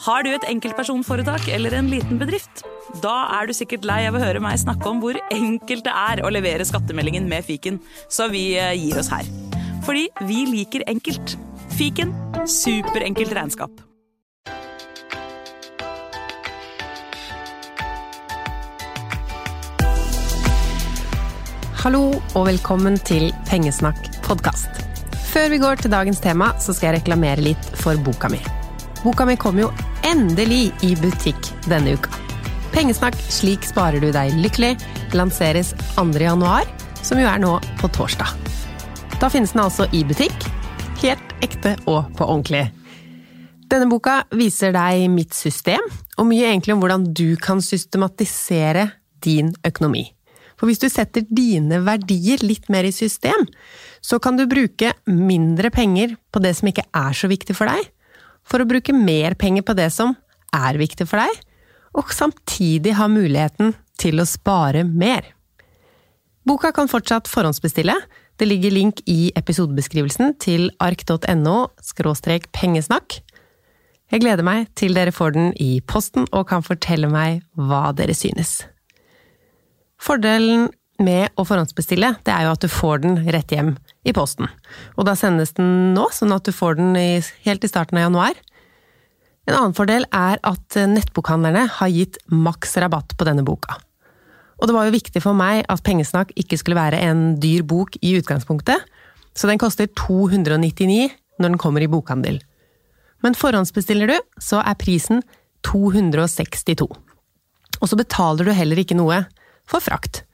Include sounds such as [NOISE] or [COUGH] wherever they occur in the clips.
Har du et enkeltpersonforetak eller en liten bedrift? Da er du sikkert lei av å høre meg snakke om hvor enkelt det er å levere skattemeldingen med fiken, så vi eh, gir oss her. Fordi vi liker enkelt. Fiken superenkelt regnskap. Hallo og velkommen til Pengesnakk podkast. Før vi går til dagens tema, så skal jeg reklamere litt for boka mi. Boka mi kom jo endelig i butikk denne uka. Pengesnakk Slik sparer du deg lykkelig lanseres 2. januar, som jo er nå på torsdag. Da finnes den altså i butikk, helt ekte og på ordentlig. Denne boka viser deg mitt system, og mye egentlig om hvordan du kan systematisere din økonomi. For hvis du setter dine verdier litt mer i system, så kan du bruke mindre penger på det som ikke er så viktig for deg, for å bruke mer penger på det som er viktig for deg, og samtidig ha muligheten til å spare mer. Boka kan fortsatt forhåndsbestille. Det ligger link i episodebeskrivelsen til ark.no pengesnakk. Jeg gleder meg til dere får den i posten og kan fortelle meg hva dere synes. Fordelen med å forhåndsbestille, det er jo at du får den rett hjem i posten. Og da sendes den nå, sånn at du får den i, helt i starten av januar. En annen fordel er at nettbokhandlerne har gitt maks rabatt på denne boka. Og det var jo viktig for meg at Pengesnakk ikke skulle være en dyr bok i utgangspunktet, så den koster 299 når den kommer i bokhandel. Men forhåndsbestiller du, så er prisen 262. Og så betaler du heller ikke noe for frakt.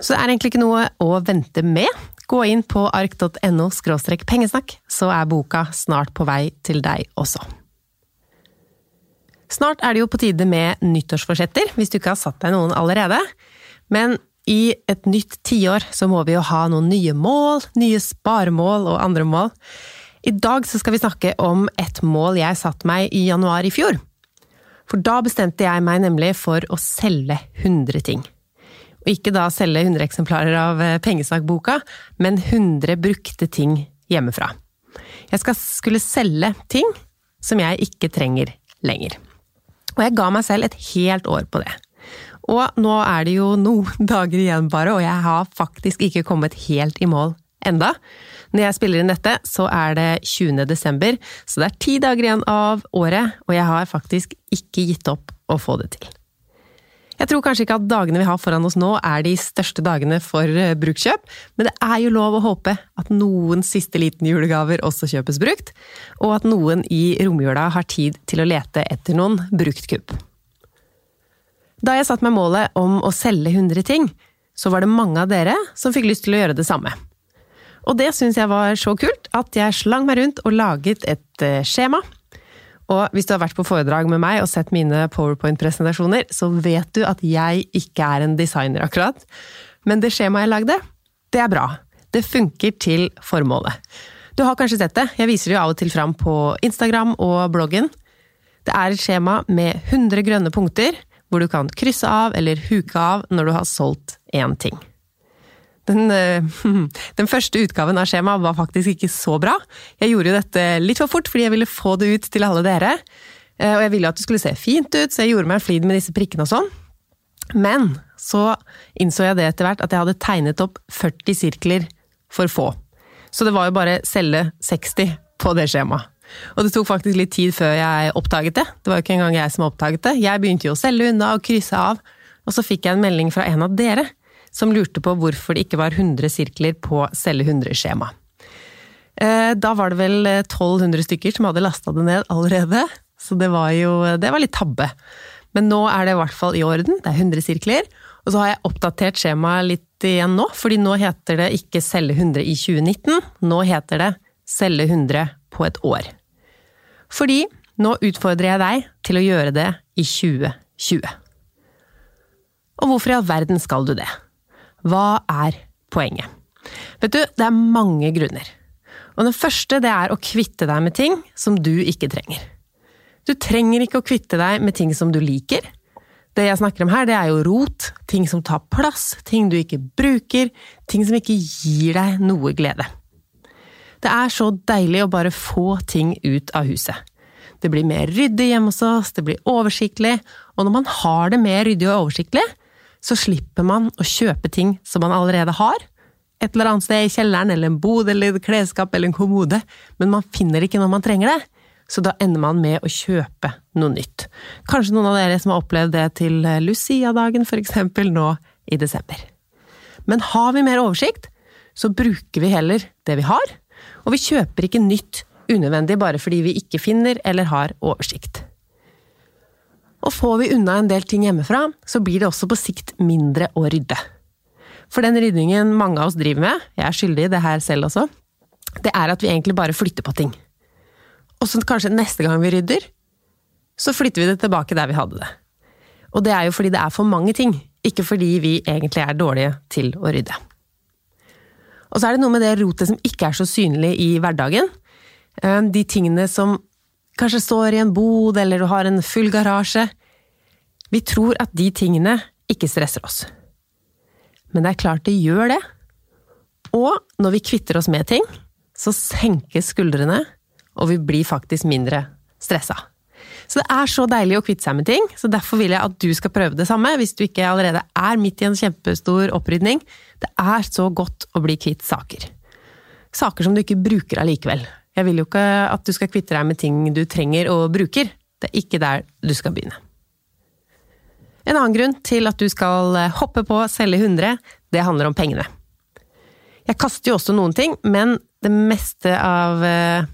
Så det er egentlig ikke noe å vente med. Gå inn på ark.no pengesnakk, så er boka snart på vei til deg også. Snart er det jo på tide med nyttårsforsetter, hvis du ikke har satt deg noen allerede. Men i et nytt tiår så må vi jo ha noen nye mål, nye sparemål og andre mål. I dag så skal vi snakke om et mål jeg satte meg i januar i fjor. For da bestemte jeg meg nemlig for å selge 100 ting. Og ikke da selge 100 eksemplarer av eh, pengesakboka, men 100 brukte ting hjemmefra. Jeg skal, skulle selge ting som jeg ikke trenger lenger. Og jeg ga meg selv et helt år på det. Og nå er det jo noen [LAUGHS] dager igjen bare, og jeg har faktisk ikke kommet helt i mål enda. Når jeg spiller inn dette, så er det 20. desember, så det er ti dager igjen av året, og jeg har faktisk ikke gitt opp å få det til. Jeg tror kanskje ikke at dagene vi har foran oss nå er de største dagene for brukkjøp, brukskjøp, men det er jo lov å håpe at noen siste liten julegaver også kjøpes brukt, og at noen i romjula har tid til å lete etter noen bruktkupp. Da jeg satte meg målet om å selge 100 ting, så var det mange av dere som fikk lyst til å gjøre det samme. Og det syns jeg var så kult at jeg slang meg rundt og laget et eh, skjema og hvis du har vært på foredrag med meg og sett mine powerpoint-presentasjoner, så vet du at jeg ikke er en designer, akkurat. Men det skjemaet jeg lagde, det er bra. Det funker til formålet. Du har kanskje sett det, jeg viser det jo av og til fram på Instagram og bloggen. Det er et skjema med 100 grønne punkter, hvor du kan krysse av eller huke av når du har solgt én ting. Den, eh, [LAUGHS] den, første utgaven av skjemaet var faktisk ikke så bra. Jeg gjorde jo dette litt for fort fordi jeg ville få det ut til alle dere. Eh, Og jeg ville at det skulle se fint ut, så jeg gjorde meg en flid med disse prikkene og sånn. Men så innså jeg det etter hvert at jeg hadde tegnet opp 40 sirkler for få. Så det var jo bare celle 60 på det skjemaet. Og det tok faktisk litt tid før jeg oppdaget det. Det var jo ikke engang jeg som oppdaget det. Jeg begynte jo å selge unna og krysse av, og så fikk jeg en melding fra en av dere som lurte på hvorfor det ikke var 100 sirkler på celle 100-skjema. Eh, Da var det vel 1200 stykker som hadde lasta det ned allerede, så det var jo det var litt tabbe. Men nå er det i hvert fall i orden, det er 100 sirkler. Og så har jeg oppdatert skjemaet litt igjen nå, fordi nå heter det ikke celle 100 i 2019, nå heter det celle 100 på et år. Fordi nå utfordrer jeg deg til å gjøre det i 2020. Og hvorfor i all verden skal du det? Hva er poenget? Vet du, det er mange grunner. Og den første det er å kvitte deg med ting som du ikke trenger. Du trenger ikke å kvitte deg med ting som du liker. Det jeg snakker om her, det er jo rot, ting som tar plass, ting du ikke bruker, ting som ikke gir deg noe glede. Det er så deilig å bare få ting ut av huset. Det blir mer ryddig hjemme hos oss, det blir oversiktlig, og når man har det mer ryddig og oversiktlig, så slipper man å kjøpe ting som man allerede har, et eller annet sted i kjelleren eller en bod eller et klesskap eller en kommode, men man finner det ikke når man trenger det, så da ender man med å kjøpe noe nytt. Kanskje noen av dere som har opplevd det til Lucia-dagen eksempel nå i desember. Men har vi mer oversikt, så bruker vi heller det vi har, og vi kjøper ikke nytt unødvendig bare fordi vi ikke finner eller har oversikt. Og får vi unna en del ting hjemmefra, så blir det også på sikt mindre å rydde. For den ryddingen mange av oss driver med, jeg er skyldig i det her selv også, det er at vi egentlig bare flytter på ting. Og så kanskje neste gang vi rydder, så flytter vi det tilbake der vi hadde det. Og det er jo fordi det er for mange ting, ikke fordi vi egentlig er dårlige til å rydde. Og så er det noe med det rotet som ikke er så synlig i hverdagen. Eh, De tingene som kanskje står i en bod, eller du har en full garasje. Vi tror at de tingene ikke stresser oss. Men det er klart det gjør det. Og når vi kvitter oss med ting, så senkes skuldrene, og vi blir faktisk mindre stressa. Så det er så deilig å kvitte seg med ting, så derfor vil jeg at du skal prøve det samme, hvis du ikke allerede er midt i en kjempestor opprydning. Det er så godt å bli kvitt saker. Saker som du ikke bruker allikevel. Jeg vil jo ikke at du skal kvitte deg med ting du trenger og bruker. Det er ikke der du skal begynne. En annen grunn til at du skal hoppe på å selge 100, det handler om pengene. Jeg kaster jo også noen ting, men det meste av eh,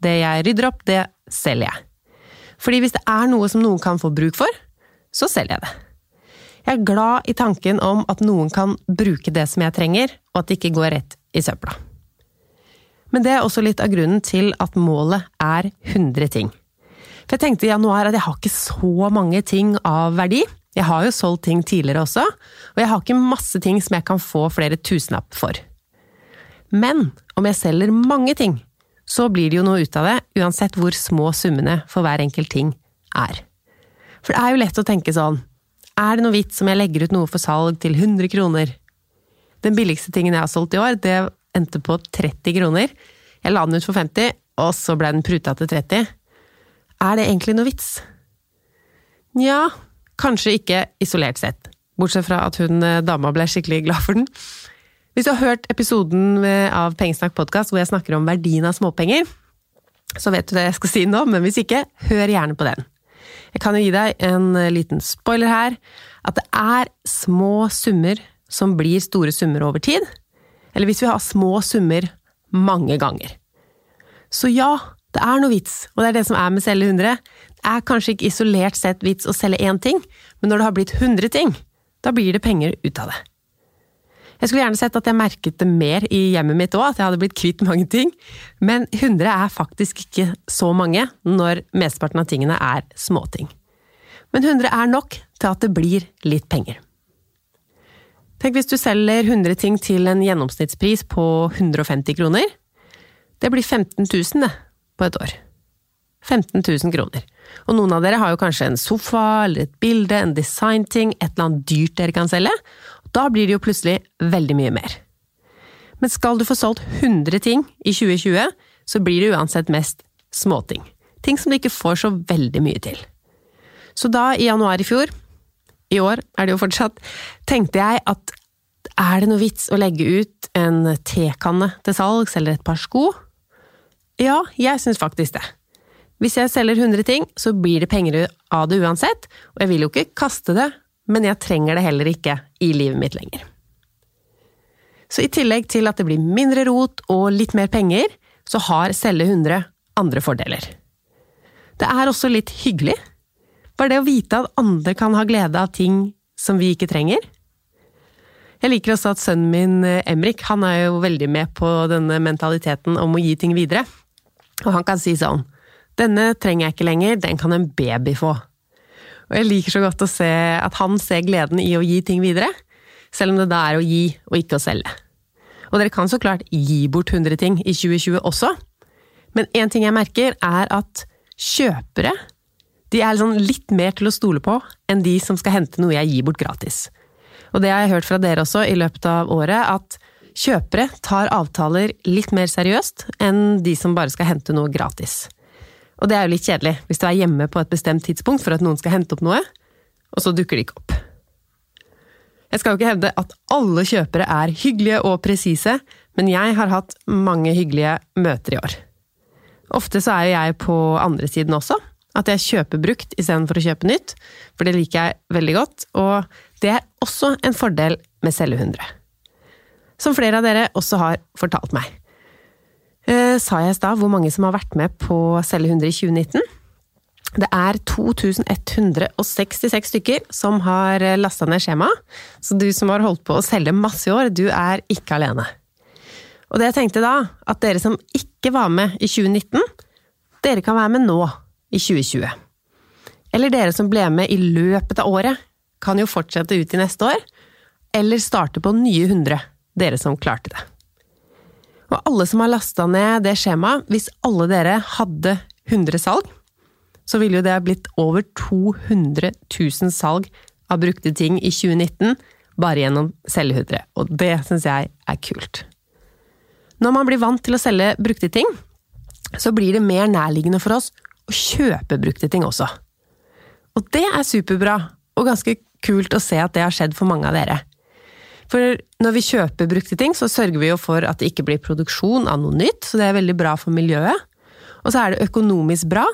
det jeg rydder opp, det selger jeg. Fordi hvis det er noe som noen kan få bruk for, så selger jeg det. Jeg er glad i tanken om at noen kan bruke det som jeg trenger, og at det ikke går rett i søpla. Men det er også litt av grunnen til at målet er 100 ting. For jeg tenkte i januar at jeg har ikke så mange ting av verdi. Jeg har jo solgt ting tidligere også, og jeg har ikke masse ting som jeg kan få flere tusenlapp for. Men om jeg selger mange ting, så blir det jo noe ut av det, uansett hvor små summene for hver enkelt ting er. For det er jo lett å tenke sånn, er det noe vits om jeg legger ut noe for salg til 100 kroner? Den billigste tingen jeg har solgt i år, det endte på 30 kroner. Jeg la den ut for 50, og så ble den pruta til 30. Er det egentlig noe vits? Nja, kanskje ikke isolert sett. Bortsett fra at hun dama ble skikkelig glad for den. Hvis du har hørt episoden av Pengesnakk podkast hvor jeg snakker om verdien av småpenger, så vet du det jeg skal si nå, men hvis ikke, hør gjerne på den. Jeg kan jo gi deg en liten spoiler her, at det er små summer som blir store summer over tid. Eller hvis vi har små summer mange ganger. Så ja, det er noe vits, og det er det som er med å selge 100. Det er kanskje ikke isolert sett vits å selge én ting, men når det har blitt 100 ting, da blir det penger ut av det. Jeg skulle gjerne sett at jeg merket det mer i hjemmet mitt òg, at jeg hadde blitt kvitt mange ting, men 100 er faktisk ikke så mange når mesteparten av tingene er småting. Men 100 er nok til at det blir litt penger. Tenk hvis du selger 100 ting til en gjennomsnittspris på 150 kroner. Det blir 15 000 det, på et år. 15 000 kroner. Og noen av dere har jo kanskje en sofa eller et bilde, en designting, et eller annet dyrt dere kan selge. Da blir det jo plutselig veldig mye mer. Men skal du få solgt 100 ting i 2020, så blir det uansett mest småting. ting som du ikke får så veldig mye til. Så da, i januar i fjor, i år er det jo fortsatt, tenkte jeg at er det noe vits å legge ut en tekanne til salgs eller et par sko? Ja, jeg syns faktisk det. Hvis jeg selger 100 ting, så blir det penger av det uansett, og jeg vil jo ikke kaste det, men jeg trenger det heller ikke i livet mitt lenger. Så i tillegg til at det blir mindre rot og litt mer penger, så har Selge 100 andre fordeler. Det er også litt hyggelig. Bare det å vite at andre kan ha glede av ting som vi ikke trenger. Jeg liker også at sønnen min eh, Emrik han er jo veldig med på denne mentaliteten om å gi ting videre. Og han kan si sånn Denne trenger jeg ikke lenger, den kan en baby få. Og jeg liker så godt å se at han ser gleden i å gi ting videre, selv om det da er å gi og ikke å selge. Og dere kan så klart gi bort 100 ting i 2020 også, men én ting jeg merker, er at kjøpere de er liksom litt mer til å stole på enn de som skal hente noe jeg gir bort gratis. Og det har jeg hørt fra dere også i løpet av året, at kjøpere tar avtaler litt mer seriøst enn de som bare skal hente noe gratis. Og det er jo litt kjedelig, hvis du er hjemme på et bestemt tidspunkt for at noen skal hente opp noe, og så dukker de ikke opp. Jeg skal jo ikke hevde at alle kjøpere er hyggelige og presise, men jeg har hatt mange hyggelige møter i år. Ofte så er jo jeg på andre siden også, at jeg kjøper brukt istedenfor å kjøpe nytt, for det liker jeg veldig godt, og det er også en fordel med 100. Som flere av dere også har fortalt meg. Eh, sa jeg i stad hvor mange som har vært med på 100 i 2019? Det er 2166 stykker som har lasta ned skjemaet, så du som har holdt på å selge masse i år, du er ikke alene. Og det jeg tenkte da, at dere som ikke var med i 2019, dere kan være med nå i 2020. Eller dere som ble med i løpet av året, kan jo fortsette ut i neste år, eller starte på nye 100, dere som klarte det. Og alle som har lasta ned det skjemaet, hvis alle dere hadde 100 salg, så ville jo det ha blitt over 200 000 salg av brukte ting i 2019 bare gjennom selgehudre, og det syns jeg er kult. Når man blir vant til å selge brukte ting, så blir det mer nærliggende for oss å kjøpe brukte ting også. Og det er superbra, og ganske kult å se at det har skjedd for mange av dere. For når vi kjøper brukte ting, så sørger vi jo for at det ikke blir produksjon av noe nytt, så det er veldig bra for miljøet. Og så er det økonomisk bra,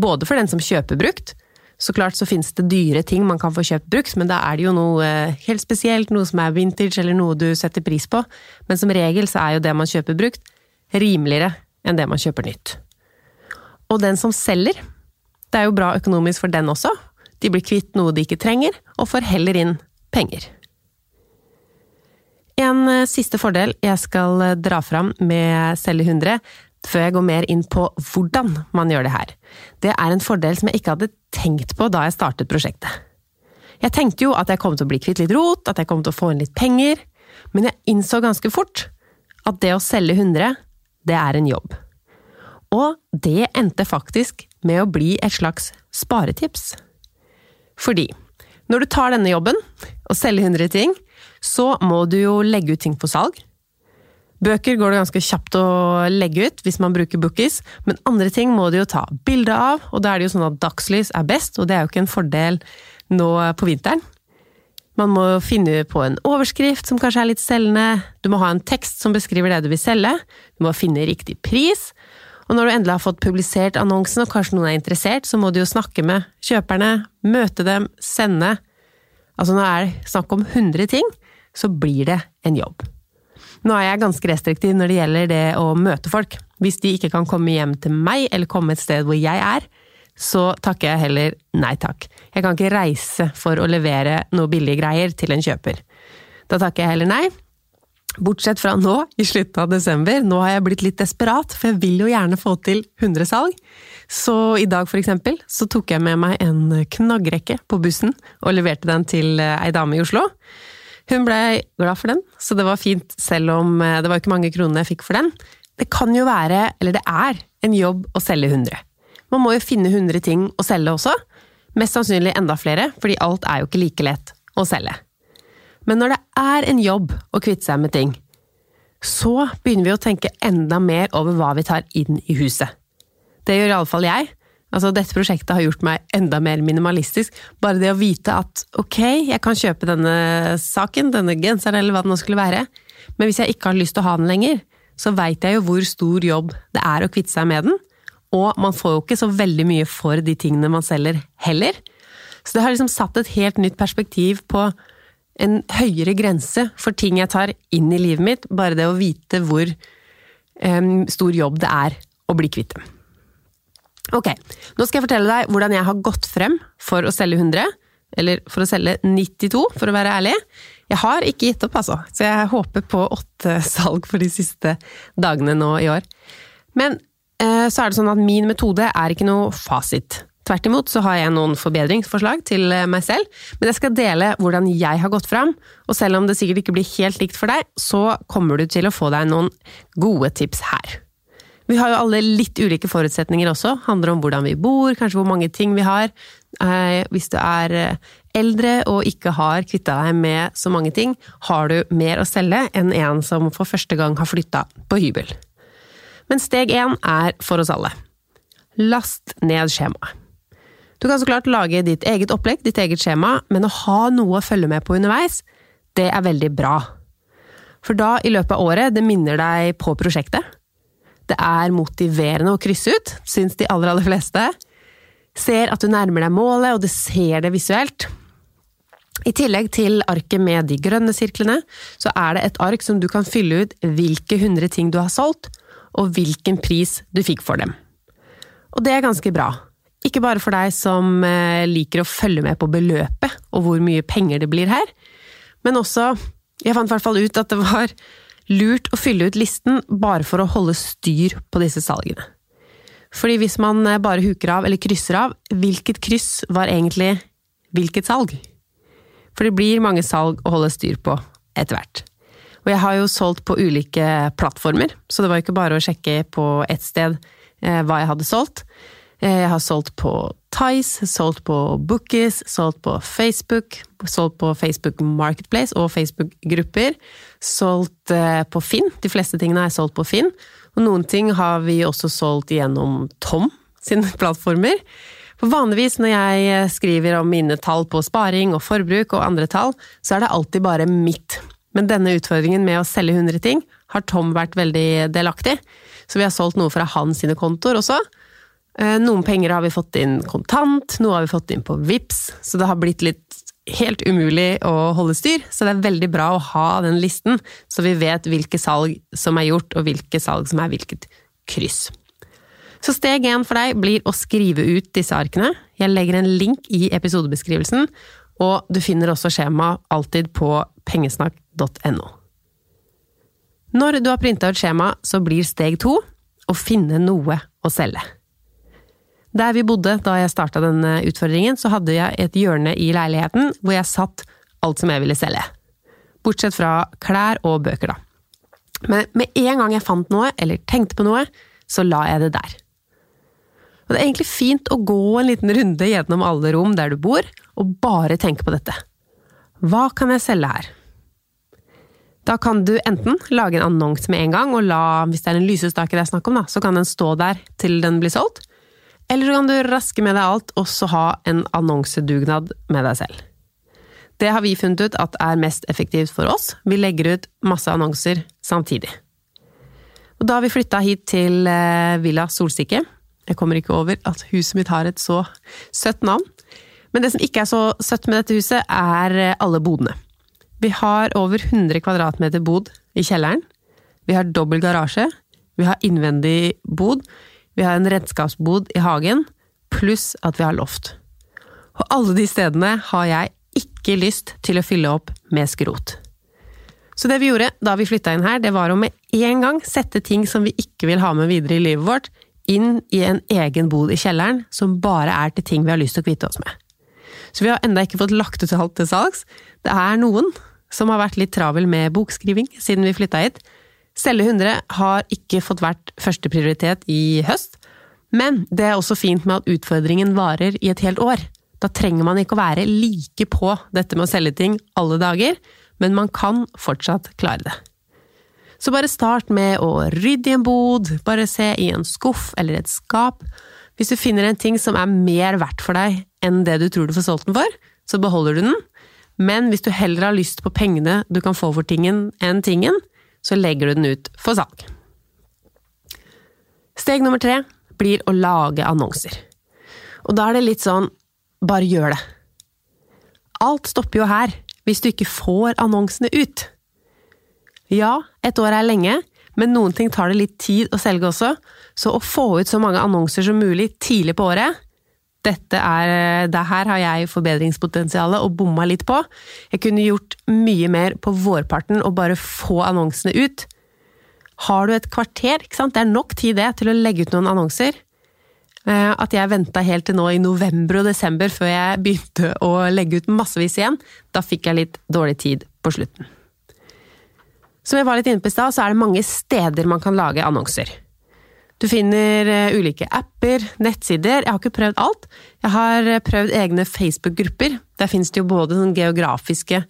både for den som kjøper brukt, så klart så finnes det dyre ting man kan få kjøpt brukt, men da er det jo noe eh, helt spesielt, noe som er vintage eller noe du setter pris på. Men som regel så er jo det man kjøper brukt, rimeligere enn det man kjøper nytt. Og den som selger, det er jo bra økonomisk for den også. De blir kvitt noe de ikke trenger, og får heller inn penger. En eh, siste fordel jeg skal eh, dra fram med Selge 100, før jeg går mer inn på hvordan man gjør det her. Det er en fordel som jeg ikke hadde tenkt på da jeg startet prosjektet. Jeg tenkte jo at jeg kom til å bli kvitt litt rot, at jeg kom til å få inn litt penger, men jeg innså ganske fort at det å selge 100, det er en jobb. Og det endte faktisk med å bli et slags sparetips. Fordi når du tar denne jobben, og selger 100 ting, så må du jo legge ut ting for salg. Bøker går det ganske kjapt å legge ut hvis man bruker Bookies, men andre ting må du jo ta bilde av, og da er det jo sånn at dagslys er best, og det er jo ikke en fordel nå på vinteren. Man må finne på en overskrift som kanskje er litt selgende, du må ha en tekst som beskriver det du vil selge, du må finne riktig pris, og når du endelig har fått publisert annonsen og kanskje noen er interessert, så må du jo snakke med kjøperne, møte dem, sende… Altså når det er snakk om 100 ting, så blir det en jobb. Nå er jeg ganske restriktiv når det gjelder det å møte folk. Hvis de ikke kan komme hjem til meg, eller komme et sted hvor jeg er, så takker jeg heller nei takk. Jeg kan ikke reise for å levere noe billige greier til en kjøper. Da takker jeg heller nei, Bortsett fra nå, i slutten av desember. Nå har jeg blitt litt desperat, for jeg vil jo gjerne få til 100 salg. Så i dag, for eksempel, så tok jeg med meg en knaggrekke på bussen og leverte den til eh, ei dame i Oslo. Hun blei glad for den, så det var fint, selv om eh, det var ikke mange kronene jeg fikk for den. Det kan jo være, eller det er, en jobb å selge 100. Man må jo finne 100 ting å selge også. Mest sannsynlig enda flere, fordi alt er jo ikke like lett å selge. Men når det er en jobb å kvitte seg med ting, så begynner vi å tenke enda mer over hva vi tar inn i huset. Det gjør iallfall jeg, Altså, dette prosjektet har gjort meg enda mer minimalistisk. Bare det å vite at ok, jeg kan kjøpe denne saken, denne genseren eller hva det nå skulle være, men hvis jeg ikke har lyst til å ha den lenger, så veit jeg jo hvor stor jobb det er å kvitte seg med den. Og man får jo ikke så veldig mye for de tingene man selger heller. Så det har liksom satt et helt nytt perspektiv på en høyere grense for ting jeg tar inn i livet mitt, bare det å vite hvor um, stor jobb det er å bli kvitt dem. Ok, nå skal jeg fortelle deg hvordan jeg har gått frem for å selge 100, eller for å selge 92, for å være ærlig. Jeg har ikke gitt opp, altså, så jeg håper på åtte salg for de siste dagene nå i år. Men eh, så er det sånn at min metode er ikke noe fasit. Tvert imot så har jeg noen forbedringsforslag til eh, meg selv, men jeg skal dele hvordan jeg har gått fram, og selv om det sikkert ikke blir helt likt for deg, så kommer du til å få deg noen gode tips her. Vi har jo alle litt ulike forutsetninger også, handler om hvordan vi bor, kanskje hvor mange ting vi har. Eh, hvis du er eh, eldre og ikke har kvitta deg med så mange ting, har du mer å selge enn en som for første gang har flytta på hybel. Men steg én er for oss alle. Last ned skjemaet. Du kan så klart lage ditt eget opplegg, ditt eget skjema, men å ha noe å følge med på underveis, det er veldig bra. For da, i løpet av året, det minner deg på prosjektet. Det er motiverende å krysse ut, syns de aller, aller fleste. Ser at du nærmer deg målet, og du ser det visuelt. I tillegg til arket med de grønne sirklene, så er det et ark som du kan fylle ut hvilke hundre ting du har solgt, og hvilken pris du fikk for dem. Og det er ganske bra, ikke bare for deg som eh, liker å følge med på beløpet og hvor mye penger det blir her, men også Jeg fant i hvert fall ut at det var lurt å fylle ut listen bare for å holde styr på disse salgene. Fordi hvis man eh, bare huker av eller krysser av, hvilket kryss var egentlig hvilket salg? For det blir mange salg å holde styr på etter hvert. Og jeg har jo solgt på ulike plattformer, så det var ikke bare å sjekke på ett sted eh, hva jeg hadde solgt. Eh, jeg har solgt på Tice, solgt på Bookies, solgt på Facebook, solgt på Facebook Marketplace og Facebook-grupper. Solgt eh, på Finn. De fleste tingene er solgt på Finn. Og noen ting har vi også solgt gjennom Tom sine [LAUGHS] plattformer. For vanligvis når jeg eh, skriver om mine tall på sparing og forbruk og andre tall, så er det alltid bare mitt. Men denne utfordringen med å selge 100 ting har Tom vært veldig delaktig. Så vi har solgt noe fra hans sine kontoer også. Eh, noen penger har vi fått inn kontant, noe har vi fått inn på VIPS, så det har blitt litt helt umulig å holde styr. Så det er veldig bra å ha den listen, så vi vet hvilke salg som er gjort, og hvilke salg som er hvilket kryss. Så steg én for deg blir å skrive ut disse arkene. Jeg legger en link i episodebeskrivelsen, og du finner også skjema alltid på pengesnakk.no. Når du har printa ut skjema, så blir steg to å finne noe å selge. Der vi bodde da jeg starta denne utfordringen, så hadde jeg et hjørne i leiligheten hvor jeg satt alt som jeg ville selge. Bortsett fra klær og bøker, da. Men med en gang jeg fant noe, eller tenkte på noe, så la jeg det der. Og det er egentlig fint å gå en liten runde gjennom alle rom der du bor, og bare tenke på dette. Hva kan jeg selge her? Da kan du enten lage en annonse med en gang, og la, hvis det er en lysestake det er snakk om, da, så kan den stå der til den blir solgt. Eller så kan du raske med deg alt, og så ha en annonsedugnad med deg selv. Det har vi funnet ut at er mest effektivt for oss. Vi legger ut masse annonser samtidig. Og da har vi flytta hit til eh, Villa Solstikke. Jeg kommer ikke over at huset mitt har et så søtt navn. Men det som ikke er så søtt med dette huset, er eh, alle bodene. Vi har over 100 kvadratmeter bod i kjelleren. Vi har dobbel garasje. Vi har innvendig bod vi har en redskapsbod i hagen, pluss at vi har loft. Og alle de stedene har jeg ikke lyst til å fylle opp med skrot. Så det vi gjorde da vi flytta inn her, det var å med en gang sette ting som vi ikke vil ha med videre i livet vårt, inn i en egen bod i kjelleren, som bare er til ting vi har lyst til å kvitte oss med. Så vi har enda ikke fått lagt ut alt til salgs. Det er noen som har vært litt travel med bokskriving siden vi flytta hit, Selge 100 har ikke fått vært førsteprioritet i høst, men det er også fint med at utfordringen varer i et helt år. Da trenger man ikke å være like på dette med å selge ting alle dager, men man kan fortsatt klare det. Så bare start med å rydde i en bod, bare se i en skuff eller et skap. Hvis du finner en ting som er mer verdt for deg enn det du tror du får solgt den for, så beholder du den. Men hvis du heller har lyst på pengene du kan få for tingen enn tingen, så legger du den ut for salg. Steg nummer tre blir å lage annonser. Og da er det litt sånn bare gjør det. Alt stopper jo her, hvis du ikke får annonsene ut. Ja, et år er lenge, men noen ting tar det litt tid å selge også, så å få ut så mange annonser som mulig tidlig på året, dette er, det her har jeg forbedringspotensialet og bomma litt på. Jeg kunne gjort mye mer på vårparten og bare få annonsene ut. Har du et kvarter, ikke sant? det er nok tid det til å legge ut noen annonser. Eh, at jeg venta helt til nå i november og desember før jeg begynte å legge ut massevis igjen, da fikk jeg litt dårlig tid på slutten. Som jeg var litt inne på i stad, så er det mange steder man kan lage annonser. Du finner eh, ulike apper, nettsider. Jeg har ikke prøvd alt. Jeg har eh, prøvd egne Facebook-grupper. Der finnes det jo både sånn geografiske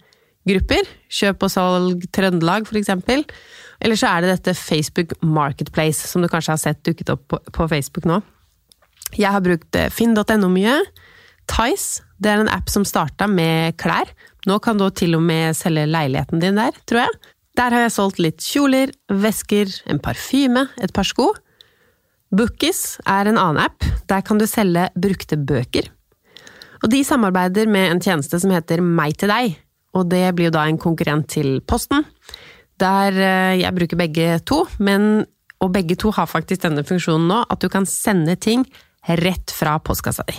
grupper, kjøp og salg Trøndelag eksempel. Eller så er det dette Facebook Marketplace, som du kanskje har sett dukket opp på Facebook nå. Jeg har brukt eh, finn.no mye. Tice, det er en app som starta med klær. Nå kan du til og med selge leiligheten din der, tror jeg. Der har jeg solgt litt kjoler, vesker, en parfyme, et par sko. Bookies er en annen app. Der kan du selge brukte bøker. Og de samarbeider med en tjeneste som heter Meg til deg, og det blir jo da en konkurrent til Posten. Der eh, jeg bruker begge to, men og begge to har faktisk denne funksjonen nå, at du kan sende ting rett fra postkassa di.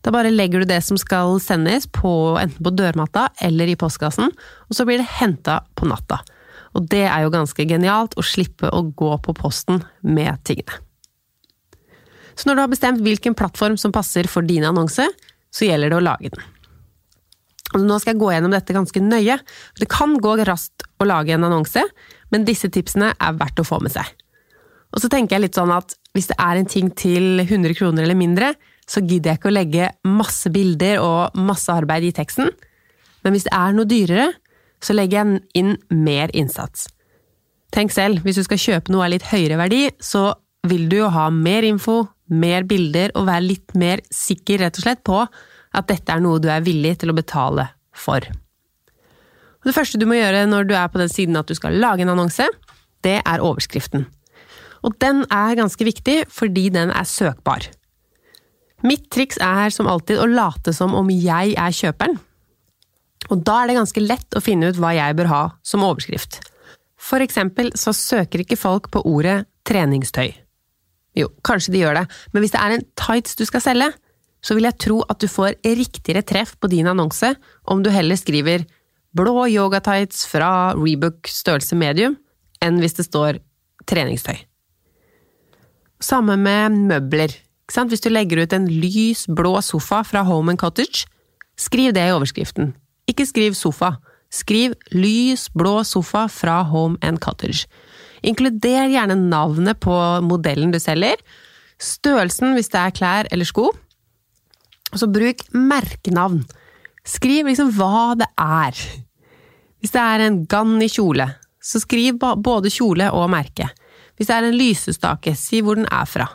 Da bare legger du det som skal sendes, på, enten på dørmatta eller i postkassen, og så blir det henta på natta. Og det er jo ganske genialt å slippe å gå på posten med tingene. Så når du har bestemt hvilken plattform som passer for din annonse, så gjelder det å lage den. Og nå skal jeg gå gjennom dette ganske nøye. Det kan gå raskt å lage en annonse, men disse tipsene er verdt å få med seg. Og så tenker jeg litt sånn at hvis det er en ting til 100 kroner eller mindre, så gidder jeg ikke å legge masse bilder og masse arbeid i teksten. Men hvis det er noe dyrere, så legger jeg inn mer innsats. Tenk selv, hvis du skal kjøpe noe av litt høyere verdi, så vil du jo ha mer info, mer bilder og være litt mer sikker rett og slett på at dette er noe du er villig til å betale for. Det første du må gjøre når du er på den siden at du skal lage en annonse, det er overskriften. Og den er ganske viktig fordi den er søkbar. Mitt triks er som alltid å late som om jeg er kjøperen. Og da er det ganske lett å finne ut hva jeg bør ha som overskrift. For eksempel så søker ikke folk på ordet treningstøy. Jo, kanskje de gjør det, men hvis det er en tights du skal selge, så vil jeg tro at du får riktigere treff på din annonse om du heller skriver blå yogatights fra Rebook størrelse medium, enn hvis det står treningstøy. Samme med møbler. Hvis du legger ut en lys, blå sofa fra Home and Cottage, skriv det i overskriften. Ikke skriv sofa. Skriv lys, blå sofa fra Home and Cottage. Inkluder gjerne navnet på modellen du selger, størrelsen hvis det er klær eller sko, og så bruk merkenavn. Skriv liksom hva det er. Hvis det er en gann i kjole, så skriv både kjole og merke. Hvis det er en lysestake, si hvor den er fra.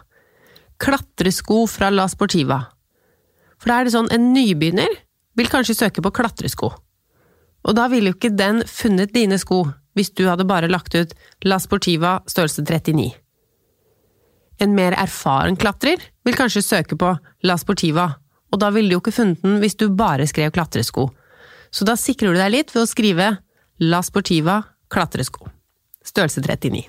Klatresko fra La Sportiva. For da er det sånn, en nybegynner vil kanskje søke på klatresko. Og da ville jo ikke den funnet dine sko, hvis du hadde bare lagt ut La Sportiva størrelse 39. En mer erfaren klatrer vil kanskje søke på La Sportiva, og da ville du jo ikke funnet den hvis du bare skrev klatresko. Så da sikrer du deg litt ved å skrive La Sportiva klatresko. Størrelse 39.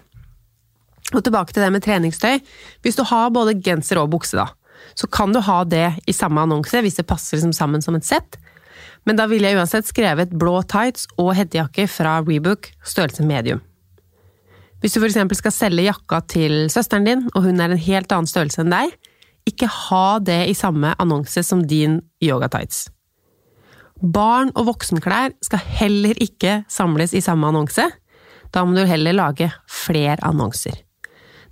Og tilbake til det med treningstøy. Hvis du har både genser og bukse, da, så kan du ha det i samme annonse hvis det passer liksom sammen som et sett. Men da ville jeg uansett skrevet blå tights og hettejakke fra Rebook, størrelse medium. Hvis du f.eks. skal selge jakka til søsteren din, og hun er en helt annen størrelse enn deg, ikke ha det i samme annonse som din yogatights. Barn- og voksenklær skal heller ikke samles i samme annonse. Da må du heller lage flere annonser.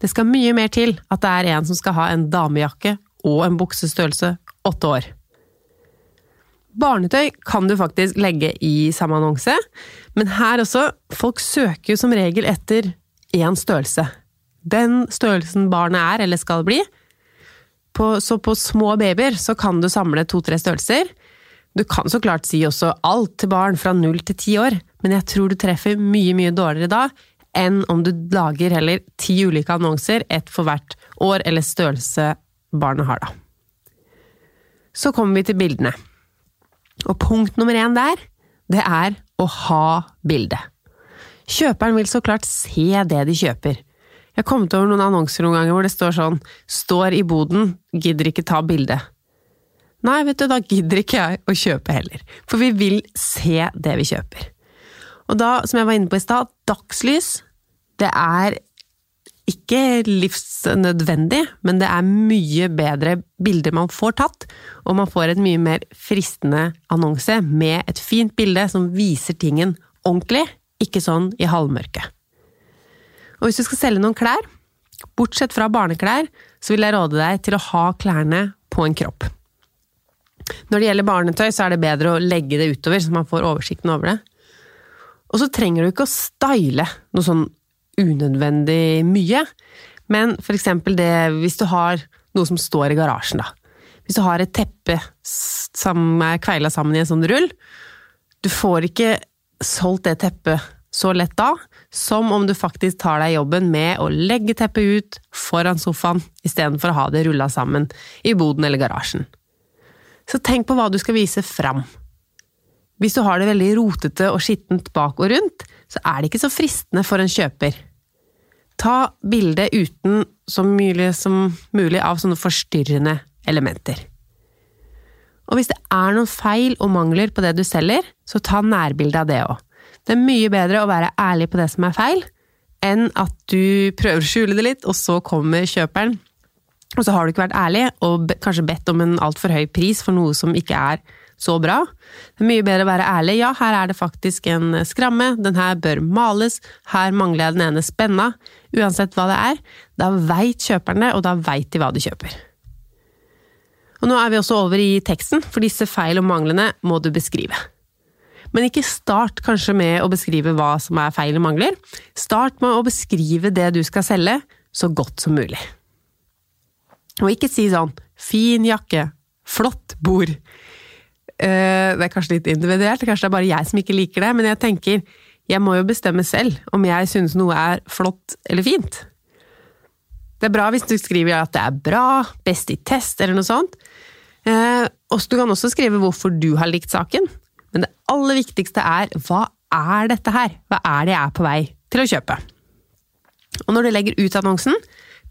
Det skal mye mer til at det er en som skal ha en damejakke og en buksestørrelse åtte år. Barnetøy kan du faktisk legge i samme annonse, men her også, folk søker jo som regel etter én størrelse. Den størrelsen barnet er eller skal bli. på, så på små babyer så kan du samle to-tre størrelser. Du kan så klart si også alt til barn fra null til ti år, men jeg tror du treffer mye, mye dårligere da enn om du lager heller ti ulike annonser, ett for hvert år eller størrelse barnet har, da. Så kommer vi til bildene. Og punkt nummer én der, det er å ha bilde. Kjøperen vil så klart se det de kjøper. Jeg har kommet over noen annonser noen ganger hvor det står sånn 'Står i boden, gidder ikke ta bilde'. Nei, vet du, da gidder ikke jeg å kjøpe heller. For vi vil se det vi kjøper. Og da, som jeg var inne på i stad, dagslys, det er ikke livsnødvendig, men det er mye bedre bilder man får tatt, og man får et mye mer fristende annonse med et fint bilde som viser tingen ordentlig, ikke sånn i halvmørket. Og hvis du skal selge noen klær, bortsett fra barneklær, så vil jeg råde deg til å ha klærne på en kropp. Når det gjelder barnetøy, så er det bedre å legge det utover, så man får oversikten over det. Og så trenger du ikke å style noe sånn unødvendig mye, men eksempel det hvis du har noe som står i garasjen, da. Hvis du har et teppe som er kveila sammen i en sånn rull, du får ikke solgt det teppet så lett da, som om du faktisk tar deg jobben med å legge teppet ut foran sofaen, istedenfor å ha det rulla sammen i boden eller garasjen. Så tenk på hva du skal vise fram. Hvis du har det veldig rotete og skittent bak og rundt, så er det ikke så fristende for en kjøper. Ta bildet uten så mye som mulig av sånne forstyrrende elementer. Og hvis det er noen feil og mangler på det du selger, så ta nærbilde av det òg. Det er mye bedre å være ærlig på det som er feil, enn at du prøver å skjule det litt, og så kommer kjøperen, og så har du ikke vært ærlig, og kanskje bedt om en altfor høy pris for noe som ikke er så bra. Det er mye bedre å være ærlig. Ja, her er det faktisk en skramme, den her bør males, her mangler jeg den ene spenna. Uansett hva det er, da veit kjøperne, og da veit de hva de kjøper. Og nå er vi også over i teksten, for disse feil og manglene må du beskrive. Men ikke start kanskje med å beskrive hva som er feil og mangler. Start med å beskrive det du skal selge, så godt som mulig. Og ikke si sånn 'fin jakke', 'flott bord'. Uh, det er kanskje litt individuelt, kanskje det er bare jeg som ikke liker det, men jeg tenker jeg må jo bestemme selv om jeg synes noe er flott eller fint. Det er bra hvis du skriver at det er bra, best i test eller noe sånt. Uh, og du kan også skrive hvorfor du har likt saken. Men det aller viktigste er hva er dette her? Hva er det jeg er på vei til å kjøpe? Og når du legger ut annonsen,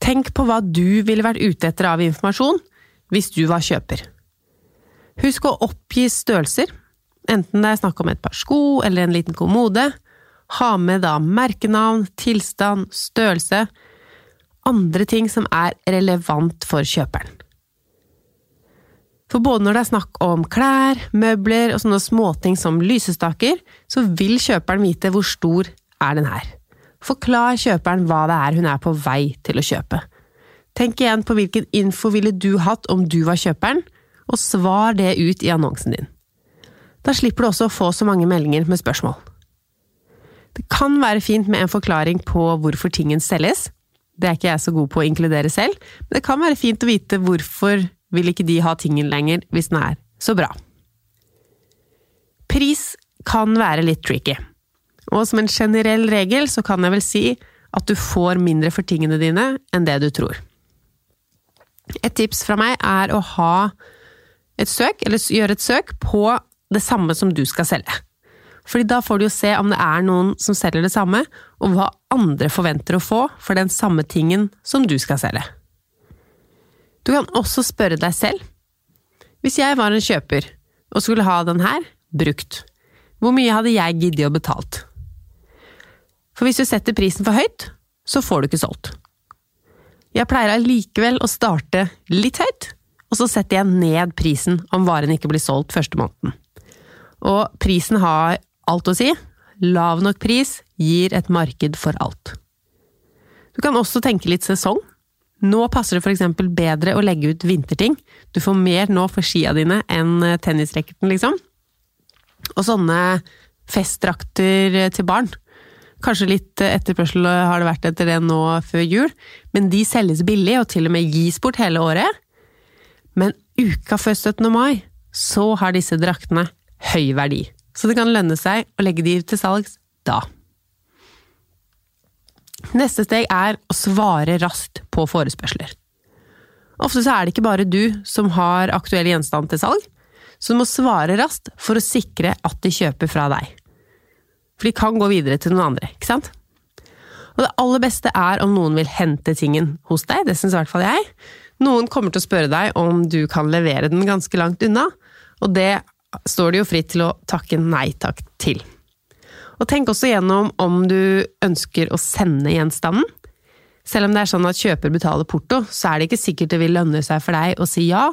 tenk på hva du ville vært ute etter av informasjon hvis du var kjøper. Husk å oppgi størrelser, enten det er snakk om et par sko eller en liten kommode. Ha med da merkenavn, tilstand, størrelse, andre ting som er relevant for kjøperen. For både når det er snakk om klær, møbler og sånne småting som lysestaker, så vil kjøperen vite hvor stor er den her. Forklar kjøperen hva det er hun er på vei til å kjøpe. Tenk igjen på hvilken info ville du hatt om du var kjøperen, og svar det ut i annonsen din. Da slipper du også å få så mange meldinger med spørsmål. Det kan være fint med en forklaring på hvorfor tingen selges. Det er ikke jeg så god på å inkludere selv, men det kan være fint å vite hvorfor vil ikke de ha tingen lenger hvis den er så bra. Pris kan være litt tricky, og som en generell regel så kan jeg vel si at du får mindre for tingene dine enn det du tror. Et tips fra meg er å ha et søk, eller gjør et søk, på det samme som du skal selge. Fordi da får du jo se om det er noen som selger det samme, og hva andre forventer å få for den samme tingen som du skal selge. Du kan også spørre deg selv. Hvis jeg var en kjøper og skulle ha den her, brukt, hvor mye hadde jeg giddet å betalt? For hvis du setter prisen for høyt, så får du ikke solgt. Jeg pleier allikevel å starte litt høyt, og så setter jeg ned prisen om varen ikke blir solgt første måneden. Og prisen har alt å si. Lav nok pris gir et marked for alt. Du kan også tenke litt sesong. Nå passer det f.eks. bedre å legge ut vinterting. Du får mer nå for skia dine enn eh, tennisracketen, liksom. Og sånne festdrakter eh, til barn. Kanskje litt eh, etterspørsel har det vært etter det nå før jul, men de selges billig og til og med gis bort hele året. Men uka før 17. mai, så har disse draktene høy verdi. Så det kan lønne seg å legge de til salgs da. Neste steg er å svare raskt på forespørsler. Ofte så er det ikke bare du som har aktuell gjenstand til salg, så du må svare raskt for å sikre at de kjøper fra deg. For de kan gå videre til noen andre, ikke sant? Og det aller beste er om noen vil hente tingen hos deg, det syns i hvert fall jeg. Noen kommer til å spørre deg om du kan levere den ganske langt unna, og det står det jo fritt til å takke nei takk til. Og tenk også gjennom om du ønsker å sende gjenstanden. Selv om det er sånn at kjøper betaler porto, så er det ikke sikkert det vil lønne seg for deg å si ja,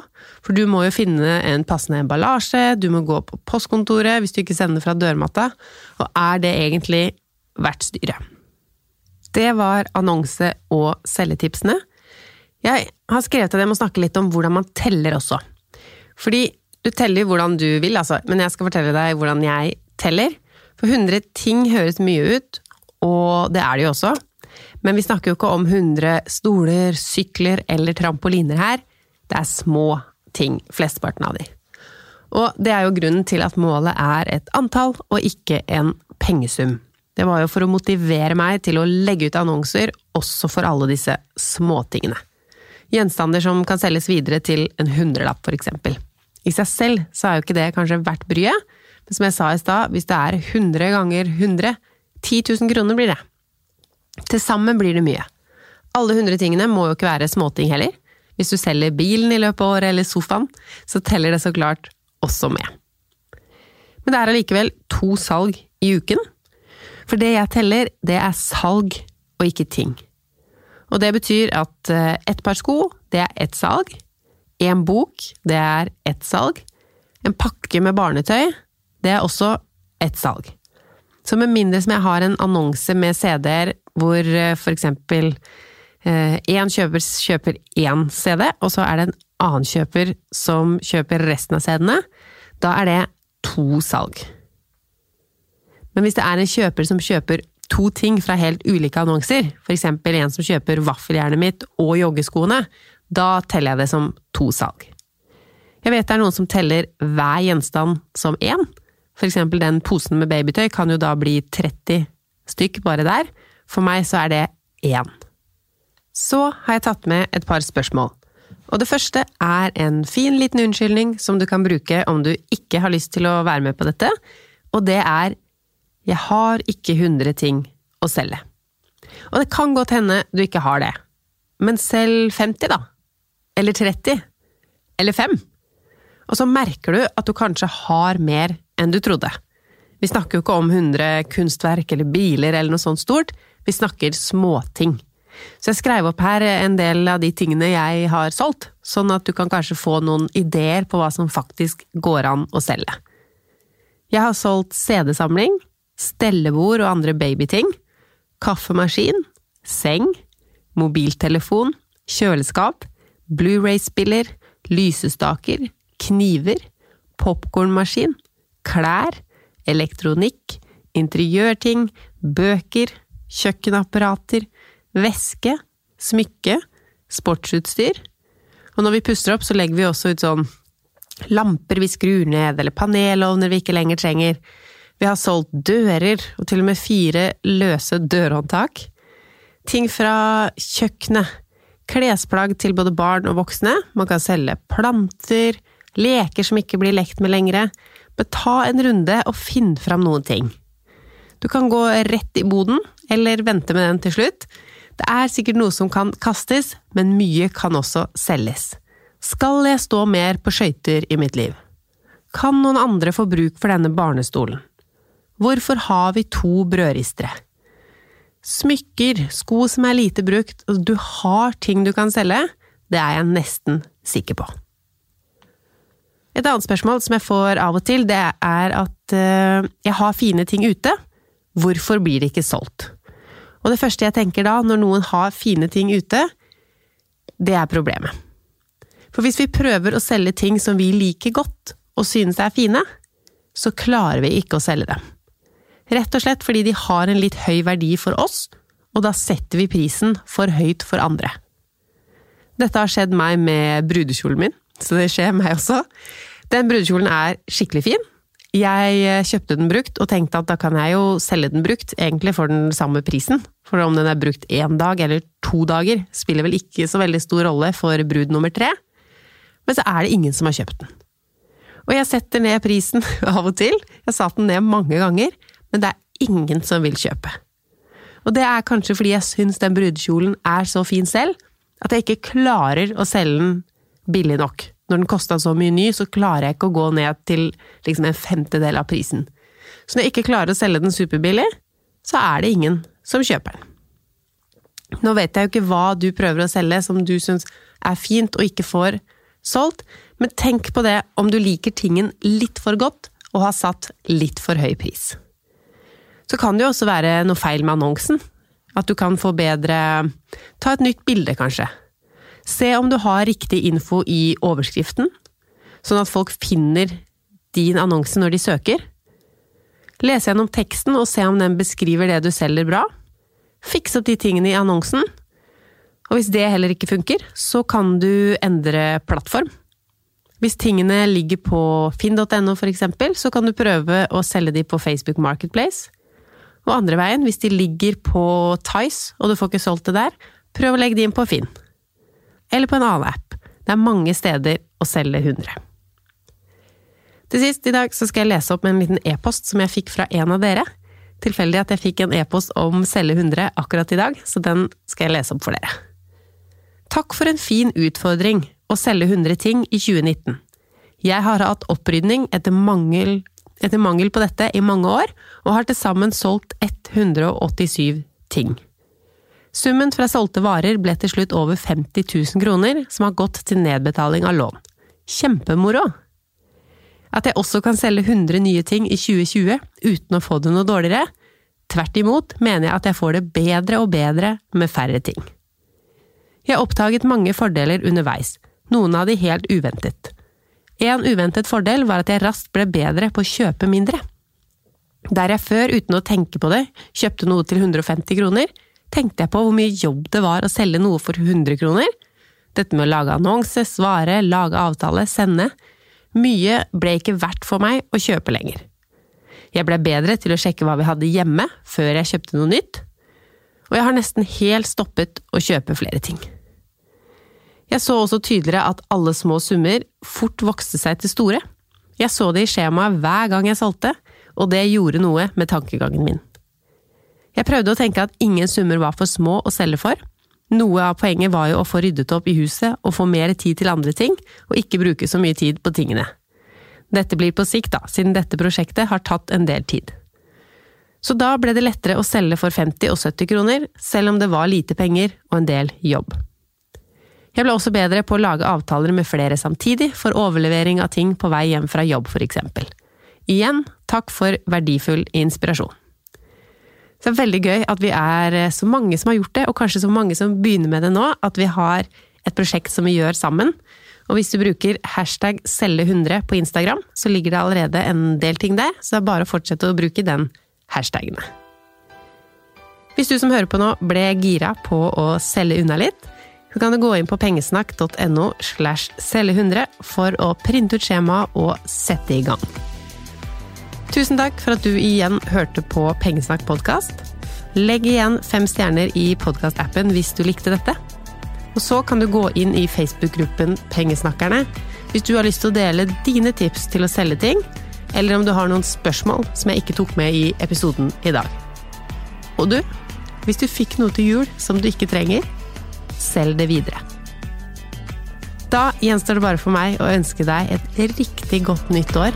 for du må jo finne en passende emballasje, du må gå på postkontoret hvis du ikke sender fra dørmatta, og er det egentlig verdt styret? Det var annonse- og selgetipsene. Jeg har skrevet til dem å snakke litt om hvordan man teller også. Fordi du teller hvordan du vil, altså, men jeg skal fortelle deg hvordan jeg teller. For 100 ting høres mye ut, og det er det jo også. Men vi snakker jo ikke om 100 stoler, sykler eller trampoliner her. Det er små ting, flesteparten av de. Og det er jo grunnen til at målet er et antall, og ikke en pengesum. Det var jo for å motivere meg til å legge ut annonser også for alle disse småtingene. Gjenstander som kan selges videre til en hundrelapp, eksempel. I seg selv så er jo ikke det kanskje verdt bryet, men som jeg sa i stad, hvis det er 100 ganger 100, 10 000 kroner blir det. Til sammen blir det mye. Alle 100 tingene må jo ikke være småting heller. Hvis du selger bilen i løpet av året eller sofaen, så teller det så klart også med. Men det er allikevel to salg i uken. For det jeg teller, det er salg og ikke ting. Og det betyr at eh, ett par sko, det er ett salg. En bok, det er ett salg. En pakke med barnetøy, det er også ett salg. Så med mindre som jeg har en annonse med CD-er hvor eh, for eksempel én eh, kjøper kjøper én CD, og så er det en annen kjøper som kjøper resten av CD-ene, da er det to salg. Men hvis det er en kjøper som kjøper to ting fra helt ulike annonser, eksempel en som kjøper vaffeljernet mitt og joggeskoene, da teller jeg det som to salg. Jeg vet det er noen som teller hver gjenstand som én. Eksempel den posen med babytøy kan jo da bli 30 stykk bare der. For meg så er det én. Så har jeg tatt med et par spørsmål. Og det første er en fin liten unnskyldning som du kan bruke om du ikke har lyst til å være med på dette, og det er jeg har ikke 100 ting å selge. Og det kan godt hende du ikke har det, men selg 50, da? Eller 30? Eller 5? Og så merker du at du kanskje har mer enn du trodde. Vi snakker jo ikke om 100 kunstverk eller biler eller noe sånt stort, vi snakker småting. Så jeg skrev opp her en del av de tingene jeg har solgt, sånn at du kan kanskje få noen ideer på hva som faktisk går an å selge. Jeg har solgt CD-samling, stellebord og andre babyting, kaffemaskin, seng, mobiltelefon, kjøleskap, Blu-ray-spiller, lysestaker, kniver, popkornmaskin, klær, elektronikk, interiørting, bøker, kjøkkenapparater, væske, smykke, sportsutstyr. Og når vi puster opp, så legger vi også ut sånn lamper vi skrur ned, eller panelovner vi ikke lenger trenger, vi har solgt dører, og til og med fire løse dørhåndtak. Ting fra kjøkkenet. Klesplagg til både barn og voksne. Man kan selge planter, leker som ikke blir lekt med lenger. Men ta en runde og finn fram noen ting. Du kan gå rett i boden, eller vente med den til slutt. Det er sikkert noe som kan kastes, men mye kan også selges. Skal jeg stå mer på skøyter i mitt liv? Kan noen andre få bruk for denne barnestolen? Hvorfor har vi to brødristere? Smykker, sko som er lite brukt, og du har ting du kan selge, det er jeg nesten sikker på. Et annet spørsmål som jeg får av og til, det er at uh, jeg har fine ting ute, hvorfor blir det ikke solgt? Og det første jeg tenker da, når noen har fine ting ute, det er problemet. For hvis vi prøver å selge ting som vi liker godt og synes er fine, så klarer vi ikke å selge dem. Rett og slett fordi de har en litt høy verdi for oss, og da setter vi prisen for høyt for andre. Dette har skjedd meg med brudekjolen min, så det skjer meg også. Den brudekjolen er skikkelig fin. Jeg eh, kjøpte den brukt og tenkte at da kan jeg jo selge den brukt, egentlig for den samme prisen. For om den er brukt én dag eller to dager, spiller vel ikke så veldig stor rolle for brud nummer tre. Men så er det ingen som har kjøpt den. Og jeg setter ned prisen [LAUGHS] av og til, jeg satte den ned mange ganger, men det er ingen som vil kjøpe. Og det er kanskje fordi jeg syns den brudekjolen er så fin selv, at jeg ikke klarer å selge den billig nok når den kosta så mye ny, så klarer jeg ikke å gå ned til liksom en femtedel av prisen. Så når jeg ikke klarer å selge den superbillig, så er det ingen som kjøper den. Nå vet jeg jo ikke hva du prøver å selge som du syns er fint og ikke får solgt, men tenk på det om du liker tingen litt for godt og har satt litt for høy pris. Så kan det jo også være noe feil med annonsen. At du kan få bedre Ta et nytt bilde, kanskje. Se om du har riktig info i overskriften, sånn at folk finner din annonse når de søker. Lese gjennom teksten og se om den beskriver det du selger bra. Fiks opp de tingene i annonsen. Og hvis det heller ikke funker, så kan du endre plattform. Hvis tingene ligger på finn.no eksempel, så kan du prøve å selge de på Facebook Marketplace. Og andre veien, hvis de ligger på Tice og du får ikke solgt det der, prøv å legge de inn på Finn eller på en annen app. Det er mange steder å selge 100. Til sist i dag så skal jeg lese opp med en liten e-post som jeg fikk fra en av dere. Tilfeldig at jeg fikk en e-post om selge 100 akkurat i dag, så den skal jeg lese opp for dere. Takk for en fin utfordring å selge 100 ting i 2019. Jeg har hatt opprydning etter mangel, etter mangel på dette i mange år, og har til sammen solgt 187 ting. Summen fra solgte varer ble til slutt over 50 000 kroner, som har gått til nedbetaling av lån. Kjempemoro! At jeg også kan selge 100 nye ting i 2020 uten å få det noe dårligere? Tvert imot mener jeg at jeg får det bedre og bedre med færre ting. Jeg har oppdaget mange fordeler underveis, noen av de helt uventet. En uventet fordel var at jeg raskt ble bedre på å kjøpe mindre. Der jeg før, uten å tenke på det, kjøpte noe til 150 kroner, tenkte jeg på hvor mye jobb det var å selge noe for 100 kroner. Dette med å lage annonse, svare, lage avtale, sende. Mye ble ikke verdt for meg å kjøpe lenger. Jeg ble bedre til å sjekke hva vi hadde hjemme, før jeg kjøpte noe nytt. Og jeg har nesten helt stoppet å kjøpe flere ting. Jeg så også tydeligere at alle små summer fort vokste seg til store. Jeg så det i skjemaet hver gang jeg solgte, og det gjorde noe med tankegangen min. Jeg prøvde å tenke at ingen summer var for små å selge for. Noe av poenget var jo å få ryddet opp i huset og få mer tid til andre ting, og ikke bruke så mye tid på tingene. Dette blir på sikt, da, siden dette prosjektet har tatt en del tid. Så da ble det lettere å selge for 50 og 70 kroner, selv om det var lite penger og en del jobb. Jeg ble også bedre på å lage avtaler med flere samtidig, for overlevering av ting på vei hjem fra jobb, for eksempel. Igjen, takk for verdifull inspirasjon. Så det er veldig gøy at vi er så mange som har gjort det, og kanskje så mange som begynner med det nå, at vi har et prosjekt som vi gjør sammen. Og hvis du bruker hashtag selge100 på Instagram, så ligger det allerede en del ting der, så det er bare å fortsette å bruke den hashtagene. Hvis du som hører på nå ble gira på å selge unna litt, så kan du gå inn på pengesnakk.no slash selge100 for å printe ut skjemaet og sette i gang. Tusen takk for at du igjen hørte på Pengesnakk podkast. Legg igjen fem stjerner i podkastappen hvis du likte dette. Og så kan du gå inn i Facebook-gruppen Pengesnakkerne hvis du har lyst til å dele dine tips til å selge ting, eller om du har noen spørsmål som jeg ikke tok med i episoden i dag. Og du, hvis du fikk noe til jul som du ikke trenger, selg det videre. Da gjenstår det bare for meg å ønske deg et riktig godt nytt år